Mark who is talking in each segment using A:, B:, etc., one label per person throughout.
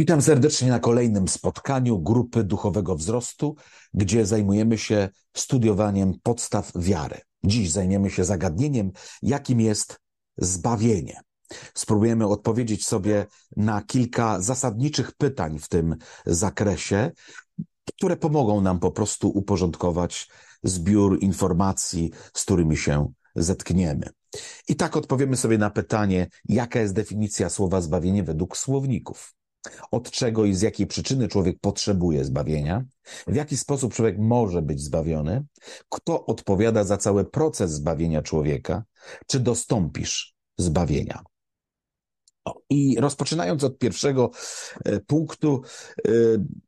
A: Witam serdecznie na kolejnym spotkaniu grupy duchowego wzrostu, gdzie zajmujemy się studiowaniem podstaw wiary. Dziś zajmiemy się zagadnieniem, jakim jest zbawienie. Spróbujemy odpowiedzieć sobie na kilka zasadniczych pytań w tym zakresie, które pomogą nam po prostu uporządkować zbiór informacji, z którymi się zetkniemy. I tak odpowiemy sobie na pytanie, jaka jest definicja słowa zbawienie według słowników od czego i z jakiej przyczyny człowiek potrzebuje zbawienia, w jaki sposób człowiek może być zbawiony, kto odpowiada za cały proces zbawienia człowieka, czy dostąpisz zbawienia. I rozpoczynając od pierwszego e, punktu, e,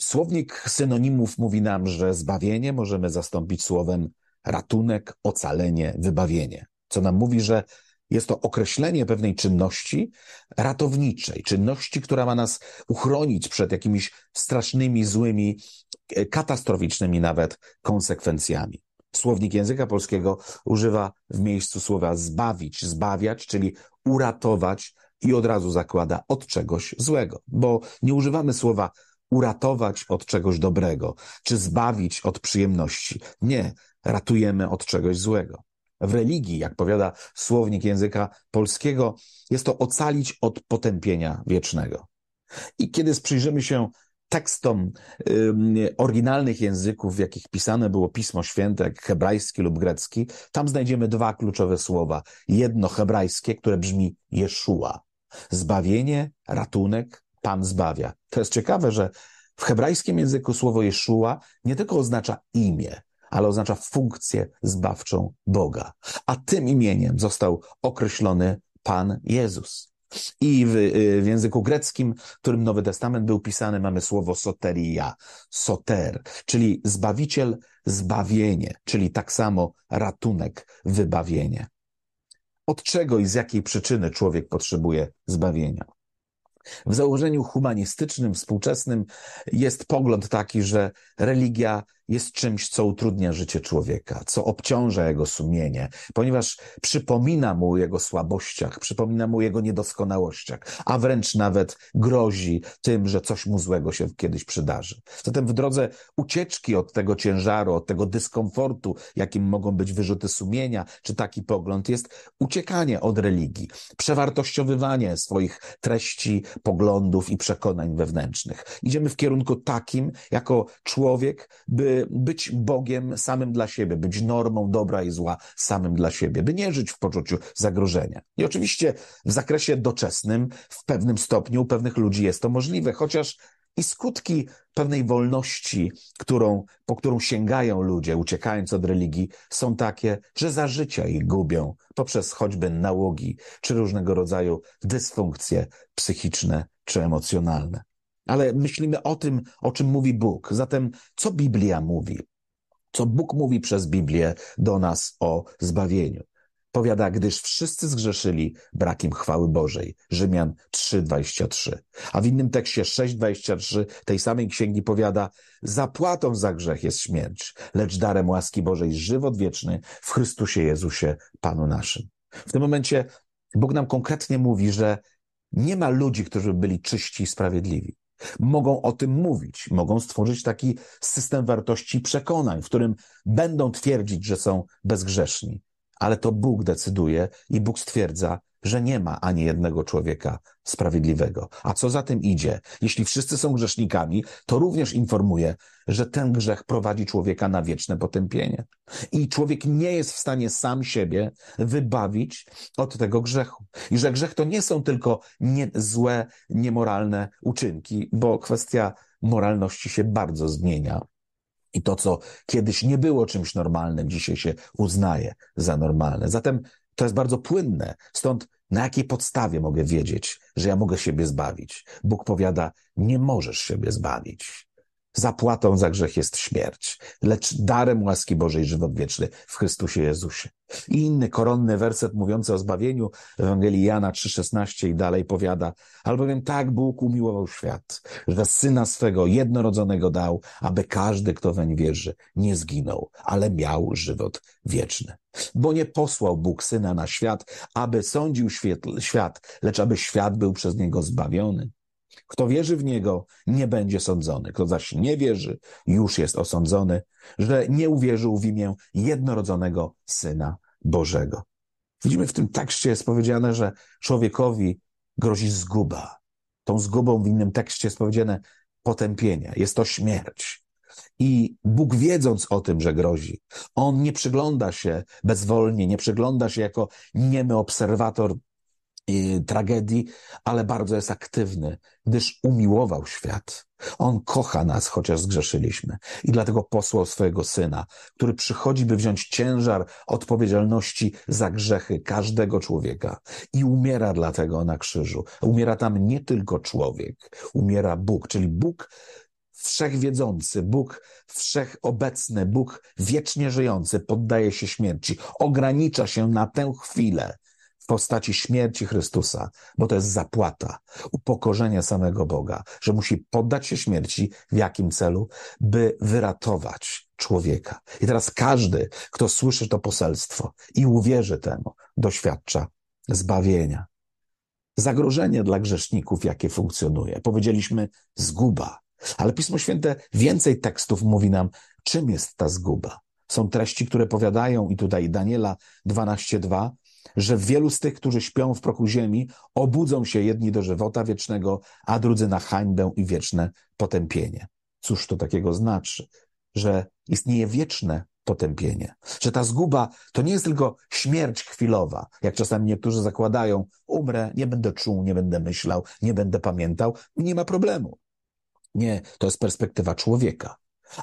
A: słownik synonimów mówi nam, że zbawienie możemy zastąpić słowem ratunek, ocalenie, wybawienie. Co nam mówi, że jest to określenie pewnej czynności ratowniczej, czynności, która ma nas uchronić przed jakimiś strasznymi, złymi, e, katastroficznymi nawet konsekwencjami. Słownik języka polskiego używa w miejscu słowa zbawić, zbawiać, czyli uratować i od razu zakłada od czegoś złego, bo nie używamy słowa uratować od czegoś dobrego, czy zbawić od przyjemności. Nie, ratujemy od czegoś złego w religii, jak powiada słownik języka polskiego, jest to ocalić od potępienia wiecznego. I kiedy przyjrzymy się tekstom oryginalnych języków, w jakich pisane było Pismo Święte, jak hebrajski lub grecki, tam znajdziemy dwa kluczowe słowa. Jedno hebrajskie, które brzmi Jeszua. Zbawienie, ratunek, Pan zbawia. To jest ciekawe, że w hebrajskim języku słowo Jeszua nie tylko oznacza imię, ale oznacza funkcję zbawczą Boga. A tym imieniem został określony Pan Jezus. I w, w, języku greckim, którym Nowy Testament był pisany, mamy słowo soteria, soter, czyli zbawiciel, zbawienie, czyli tak samo ratunek, wybawienie. Od czego i z jakiej przyczyny człowiek potrzebuje zbawienia? W założeniu humanistycznym, współczesnym jest pogląd taki, że religia jest czymś, co utrudnia życie człowieka, co obciąża jego sumienie, ponieważ przypomina mu o jego słabościach, przypomina mu o jego niedoskonałościach, a wręcz nawet grozi tym, że coś mu złego się kiedyś przydarzy. Zatem w drodze ucieczki od tego ciężaru, od tego dyskomfortu, jakim mogą być wyrzuty sumienia, czy taki pogląd, jest uciekanie od religii, przewartościowywanie swoich treści, poglądów i przekonań wewnętrznych. Idziemy w kierunku takim, jako człowiek, by być Bogiem samym dla siebie, być normą dobra i zła samym dla siebie, by nie żyć w poczuciu zagrożenia. I oczywiście w zakresie doczesnym, w pewnym stopniu u pewnych ludzi jest to możliwe, chociaż i skutki pewnej wolności, którą, po którą sięgają ludzie, uciekając od religii, są takie, że za życia ich gubią poprzez choćby nałogi czy różnego rodzaju dysfunkcje psychiczne czy emocjonalne ale myślimy o tym, o czym mówi Bóg. Zatem, co Biblia mówi? Co Bóg mówi przez Biblię do nas o zbawieniu? Powiada, gdyż wszyscy zgrzeszyli brakiem chwały Bożej. Rzymian 3,23. A w innym tekście 6,23 tej samej księgi powiada, zapłatą za grzech jest śmierć, lecz darem łaski Bożej żywot wieczny w Chrystusie Jezusie, Panu naszym. W tym momencie Bóg nam konkretnie mówi, że nie ma ludzi, którzy byli czyści i sprawiedliwi. Mogą o tym mówić, mogą stworzyć taki system wartości i przekonań, w którym będą twierdzić, że są bezgrzeszni. Ale to Bóg decyduje i Bóg stwierdza, że nie ma ani jednego człowieka sprawiedliwego. A co za tym idzie? Jeśli wszyscy są grzesznikami, to również informuje, że ten grzech prowadzi człowieka na wieczne potępienie. I człowiek nie jest w stanie sam siebie wybawić od tego grzechu. I że grzech to nie są tylko nie, złe, niemoralne uczynki, bo kwestia moralności się bardzo zmienia. I to, co kiedyś nie było czymś normalnym, dzisiaj się uznaje za normalne. Zatem to jest bardzo płynne. Stąd na jakiej podstawie mogę wiedzieć, że ja mogę siebie zbawić? Bóg powiada, nie możesz siebie zbawić. Zapłatą za grzech jest śmierć, lecz darem łaski Bożej żywot wieczny w Chrystusie Jezusie. I inny koronny werset mówiący o zbawieniu Ewangelii Jana 3,16 i dalej powiada, albowiem tak Bóg umiłował świat, że Syna swego jednorodzonego dał, aby każdy, kto weń wierzy, nie zginął, ale miał żywot wieczny. Bo nie posłał Bóg Syna na świat, aby sądził świat, lecz aby świat był przez Niego zbawiony. Kto wierzy w Niego, nie będzie sądzony. Kto zaś nie wierzy, już jest osądzony, że nie uwierzył w imię jednorodzonego Syna Bożego. Widzimy w tym tekście jest powiedziane, że człowiekowi grozi zguba. Tą zgubą w innym tekście jest powiedziane potępienie. Jest to śmierć. I Bóg wiedząc o tym, że grozi, On nie przygląda się bezwolnie, nie przygląda się jako niemy obserwator tragedii, ale bardzo jest aktywny, gdyż umiłował świat. On kocha nas, chociaż zgrzeszyliśmy. I dlatego posłał swojego syna, który przychodzi, by wziąć ciężar odpowiedzialności za grzechy każdego człowieka. I umiera dlatego na krzyżu. Umiera tam nie tylko człowiek, umiera Bóg, czyli Bóg wszechwiedzący, Bóg wszechobecny, Bóg wiecznie żyjący poddaje się śmierci, ogranicza się na tę chwilę postaci śmierci Chrystusa, bo to jest zapłata, upokorzenia samego Boga, że musi poddać się śmierci w jakim celu? By wyratować człowieka. I teraz każdy, kto słyszy to poselstwo i uwierzy temu, doświadcza zbawienia. Zagrożenie dla grzeszników, jakie funkcjonuje. Powiedzieliśmy zguba, ale Pismo Święte więcej tekstów mówi nam, czym jest ta zguba. Są treści, które powiadają, i tutaj Daniela 12:2, że wielu z tych, którzy śpią w prochu ziemi, obudzą się jedni do żywota wiecznego, a drudzy na hańbę i wieczne potępienie. Cóż to takiego znaczy? Że istnieje wieczne potępienie. Że ta zguba to nie jest tylko śmierć chwilowa, jak czasami niektórzy zakładają, umrę, nie będę czuł, nie będę myślał, nie będę pamiętał, nie ma problemu. Nie, to jest perspektywa człowieka.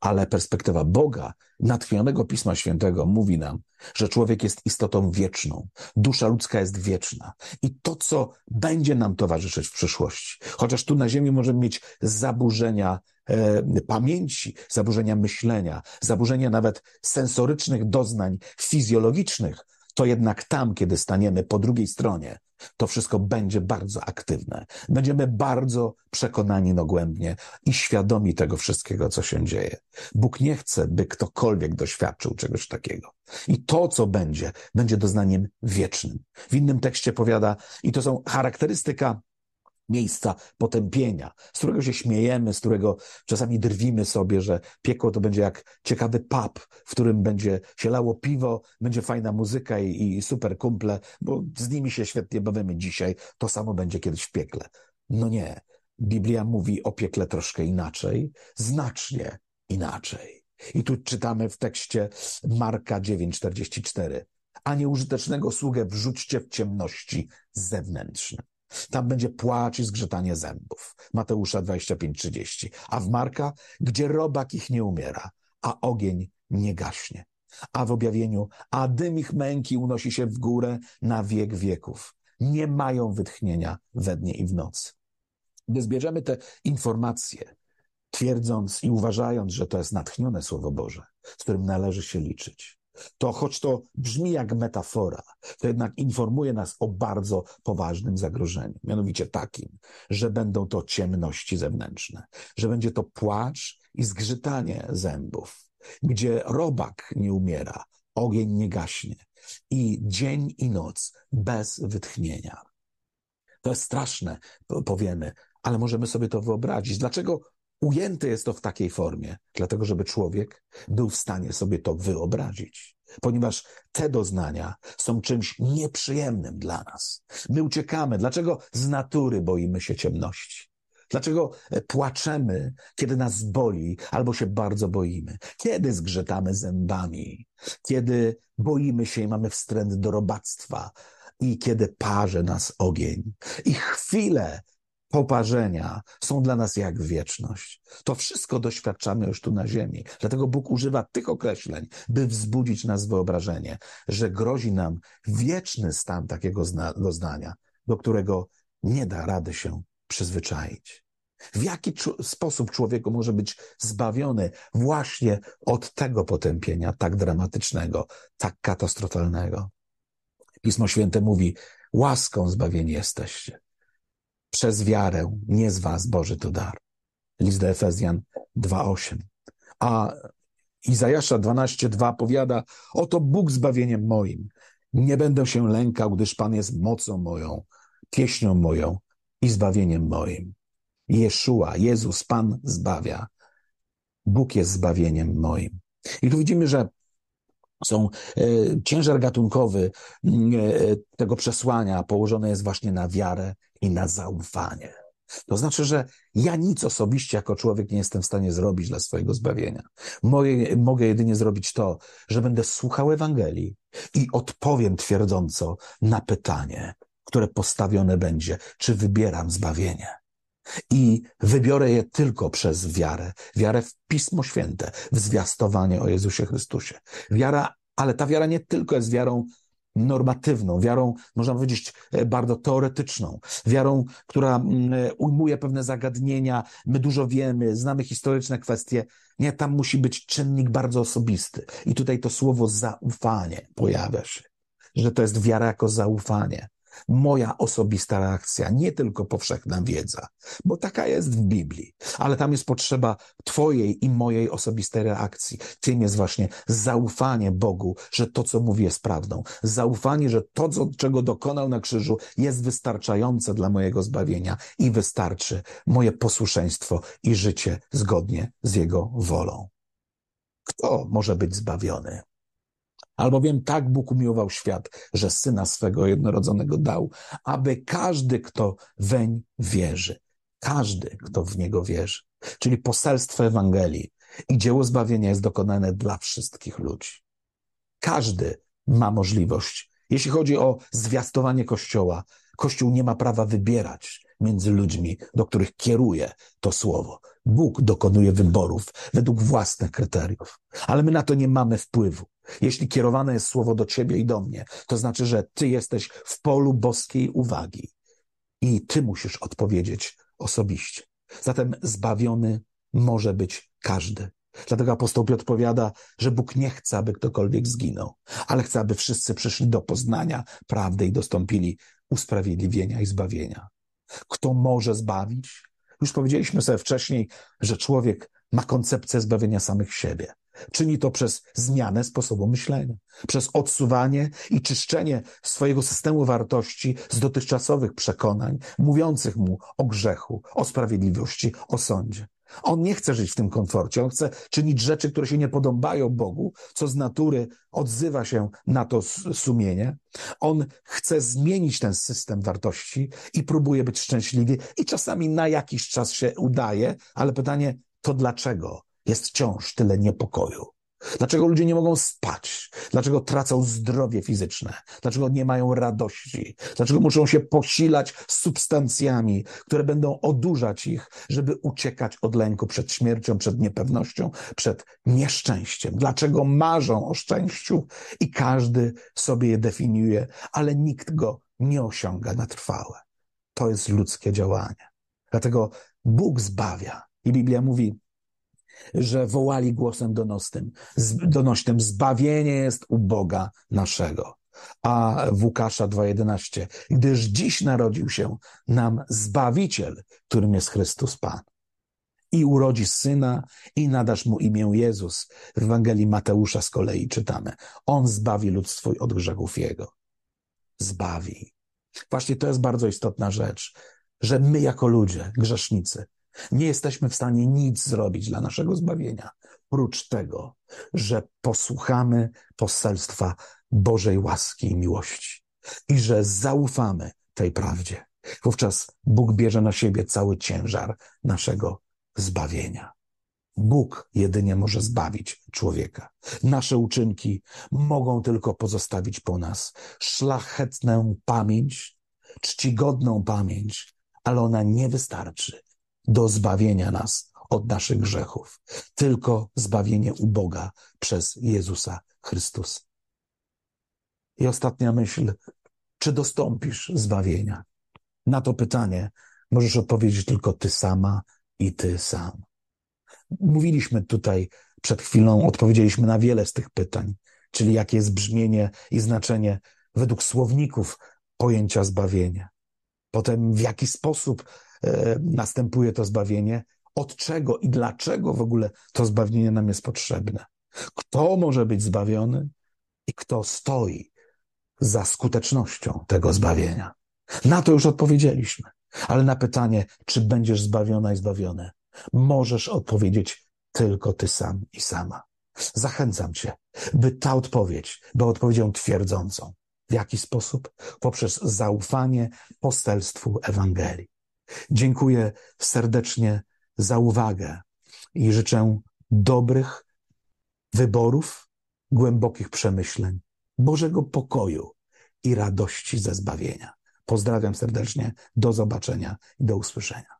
A: Ale perspektywa Boga, natchnionego Pisma Świętego, mówi nam, że człowiek jest istotą wieczną, dusza ludzka jest wieczna. I to, co będzie nam towarzyszyć w przyszłości, chociaż tu na Ziemi możemy mieć zaburzenia e, pamięci, zaburzenia myślenia, zaburzenia nawet sensorycznych doznań fizjologicznych, to jednak tam, kiedy staniemy po drugiej stronie, to wszystko będzie bardzo aktywne. Będziemy bardzo przekonani dogłębnie i świadomi tego wszystkiego, co się dzieje. Bóg nie chce, by ktokolwiek doświadczył czegoś takiego. I to, co będzie, będzie doznaniem wiecznym. W innym tekście powiada, i to są charakterystyka miejsca potępienia, z którego się śmiejemy, z którego czasami drwimy sobie, że piekło to będzie jak ciekawy pub, w którym będzie się lało piwo, będzie fajna muzyka i, i super kumple, bo z nimi się świetnie bawimy dzisiaj, to samo będzie kiedyś w piekle. No nie. Biblia mówi o piekle troszkę inaczej, znacznie inaczej. I tu czytamy w tekście Marka 9:44. A nieużytecznego sługę wrzućcie w ciemności zewnętrzne. Tam będzie płacz i zgrzytanie zębów. Mateusza 25:30. A w Marka, gdzie robak ich nie umiera, a ogień nie gaśnie. A w objawieniu, a dym ich męki unosi się w górę na wiek wieków. Nie mają wytchnienia we dnie i w nocy. Gdy zbierzemy te informacje, twierdząc i uważając, że to jest natchnione Słowo Boże, z którym należy się liczyć, to choć to brzmi jak metafora, to jednak informuje nas o bardzo poważnym zagrożeniu. Mianowicie takim, że będą to ciemności zewnętrzne, że będzie to płacz i zgrzytanie zębów, gdzie robak nie umiera, ogień nie gaśnie i dzień i noc bez wytchnienia. To jest straszne, powiemy, ale możemy sobie to wyobrazić. Dlaczego Ujęte jest to w takiej formie, dlatego żeby człowiek był w stanie sobie to wyobrazić, ponieważ te doznania są czymś nieprzyjemnym dla nas. My uciekamy. Dlaczego z natury boimy się ciemności? Dlaczego e, płaczemy, kiedy nas boli, albo się bardzo boimy? Kiedy zgrzetamy zębami? Kiedy boimy się i mamy wstręt do robactwa? I kiedy parze nas ogień? I chwilę poparzenia są dla nas jak wieczność. To wszystko doświadczamy już tu na ziemi. Dlatego Bóg używa tych określeń, by wzbudzić nas wyobrażenie, że grozi nam wieczny stan takiego doznania, do którego nie da rady się przyzwyczaić. W jaki sposób człowieku może być zbawiony właśnie od tego potępienia tak dramatycznego, tak katastrofalnego? Pismo Święte mówi, łaską zbawieni jesteście przez wiarę, nie z was Boży to dar. List do Efezjan 2,8. A Izajasza 12,2 powiada, oto Bóg zbawieniem moim. Nie będę się lękał, gdyż Pan jest mocą moją, pieśnią moją i zbawieniem moim. Jeszua, Jezus, Pan zbawia. Bóg jest zbawieniem moim. I tu widzimy, że są e, ciężar gatunkowy e, tego przesłania położony jest właśnie na wiarę i na zaufanie. To znaczy, że ja nic osobiście jako człowiek nie jestem w stanie zrobić dla swojego zbawienia. Moje, mogę jedynie zrobić to, że będę słuchał Ewangelii i odpowiem twierdząco na pytanie, które postawione będzie, czy wybieram zbawienie. I wybiorę je tylko przez wiarę. Wiarę w Pismo Święte, w zwiastowanie o Jezusie Chrystusie. Wiara, ale ta wiara nie tylko jest wiarą normatywną, wiarą, można powiedzieć, e, bardzo teoretyczną, wiarą, która mm, e, ujmuje pewne zagadnienia, my dużo wiemy, znamy historyczne kwestie. Nie, tam musi być czynnik bardzo osobisty. I tutaj to słowo zaufanie pojawia się, że to jest wiara jako zaufanie moja osobista reakcja, nie tylko powszechna wiedza, bo taka jest w Biblii, ale tam jest potrzeba Twojej i mojej osobistej reakcji. Tym jest właśnie zaufanie Bogu, że to, co mówi, jest prawdą. Zaufanie, że to, co, czego dokonał na krzyżu, jest wystarczające dla mojego zbawienia i wystarczy moje posłuszeństwo i życie zgodnie z Jego wolą. Kto może być zbawiony? Albowiem tak Bóg umiłował świat, że syna swego jednorodzonego dał, aby każdy, kto weń wierzy, każdy, kto w niego wierzy, czyli poselstwo Ewangelii i dzieło zbawienia jest dokonane dla wszystkich ludzi. Każdy ma możliwość. Jeśli chodzi o zwiastowanie Kościoła, Kościół nie ma prawa wybierać między ludźmi, do których kieruje to słowo. Bóg dokonuje wyborów według własnych kryteriów, ale my na to nie mamy wpływu. Jeśli kierowane jest słowo do ciebie i do mnie, to znaczy, że ty jesteś w polu boskiej uwagi i ty musisz odpowiedzieć osobiście. Zatem zbawiony może być każdy. Dlatego apostoł Piotr powiada, że Bóg nie chce, aby ktokolwiek zginął, ale chce, aby wszyscy przyszli do poznania prawdy i dostąpili usprawiedliwienia i zbawienia. Kto może zbawić? Już powiedzieliśmy sobie wcześniej, że człowiek ma koncepcję zbawienia samych siebie. Czyni to przez zmianę sposobu myślenia, przez odsuwanie i czyszczenie swojego systemu wartości z dotychczasowych przekonań, mówiących mu o grzechu, o sprawiedliwości, o sądzie. On nie chce żyć w tym komforcie, on chce czynić rzeczy, które się nie podobają Bogu, co z natury odzywa się na to sumienie. On chce zmienić ten system wartości i próbuje być szczęśliwy i czasami na jakiś czas się udaje, ale pytanie to dlaczego? Jest wciąż tyle niepokoju? Dlaczego ludzie nie mogą spać? Dlaczego tracą zdrowie fizyczne? Dlaczego nie mają radości? Dlaczego muszą się posilać substancjami, które będą odurzać ich, żeby uciekać od lęku przed śmiercią, przed niepewnością, przed nieszczęściem? Dlaczego marzą o szczęściu i każdy sobie je definiuje, ale nikt go nie osiąga na trwałe? To jest ludzkie działanie. Dlatego Bóg zbawia. I Biblia mówi, że wołali głosem donosnym, donośnym, zbawienie jest u Boga naszego. A w Łukasza 2,11, gdyż dziś narodził się nam Zbawiciel, którym jest Chrystus Pan. I urodzi syna, i nadasz mu imię Jezus. W Ewangelii Mateusza z kolei czytamy: On zbawi lud swój od grzechów jego. Zbawi. Właśnie to jest bardzo istotna rzecz, że my jako ludzie, grzesznicy, nie jesteśmy w stanie nic zrobić dla naszego zbawienia, prócz tego, że posłuchamy poselstwa Bożej łaski i miłości i że zaufamy tej prawdzie. Wówczas Bóg bierze na siebie cały ciężar naszego zbawienia. Bóg jedynie może zbawić człowieka. Nasze uczynki mogą tylko pozostawić po nas szlachetną pamięć, czcigodną pamięć, ale ona nie wystarczy do zbawienia nas od naszych grzechów. Tylko zbawienie u Boga przez Jezusa Chrystusa. I ostatnia myśl, czy dostąpisz zbawienia? Na to pytanie możesz odpowiedzieć tylko ty sama i ty sam. Mówiliśmy tutaj przed chwilą, odpowiedzieliśmy na wiele z tych pytań, czyli jakie jest brzmienie i znaczenie według słowników pojęcia zbawienia. Potem w jaki sposób następuje to zbawienie, od czego i dlaczego w ogóle to zbawienie nam jest potrzebne. Kto może być zbawiony i kto stoi za skutecznością tego zbawienia. Na to już odpowiedzieliśmy. Ale na pytanie, czy będziesz zbawiona i zbawiony, możesz odpowiedzieć tylko ty sam i sama. Zachęcam cię, by ta odpowiedź była odpowiedzią twierdzącą. W jaki sposób? Poprzez zaufanie poselstwu Ewangelii. Dziękuję serdecznie za uwagę i życzę dobrych wyborów, głębokich przemyśleń, Bożego pokoju i radości ze zbawienia. Pozdrawiam serdecznie, do zobaczenia i do usłyszenia.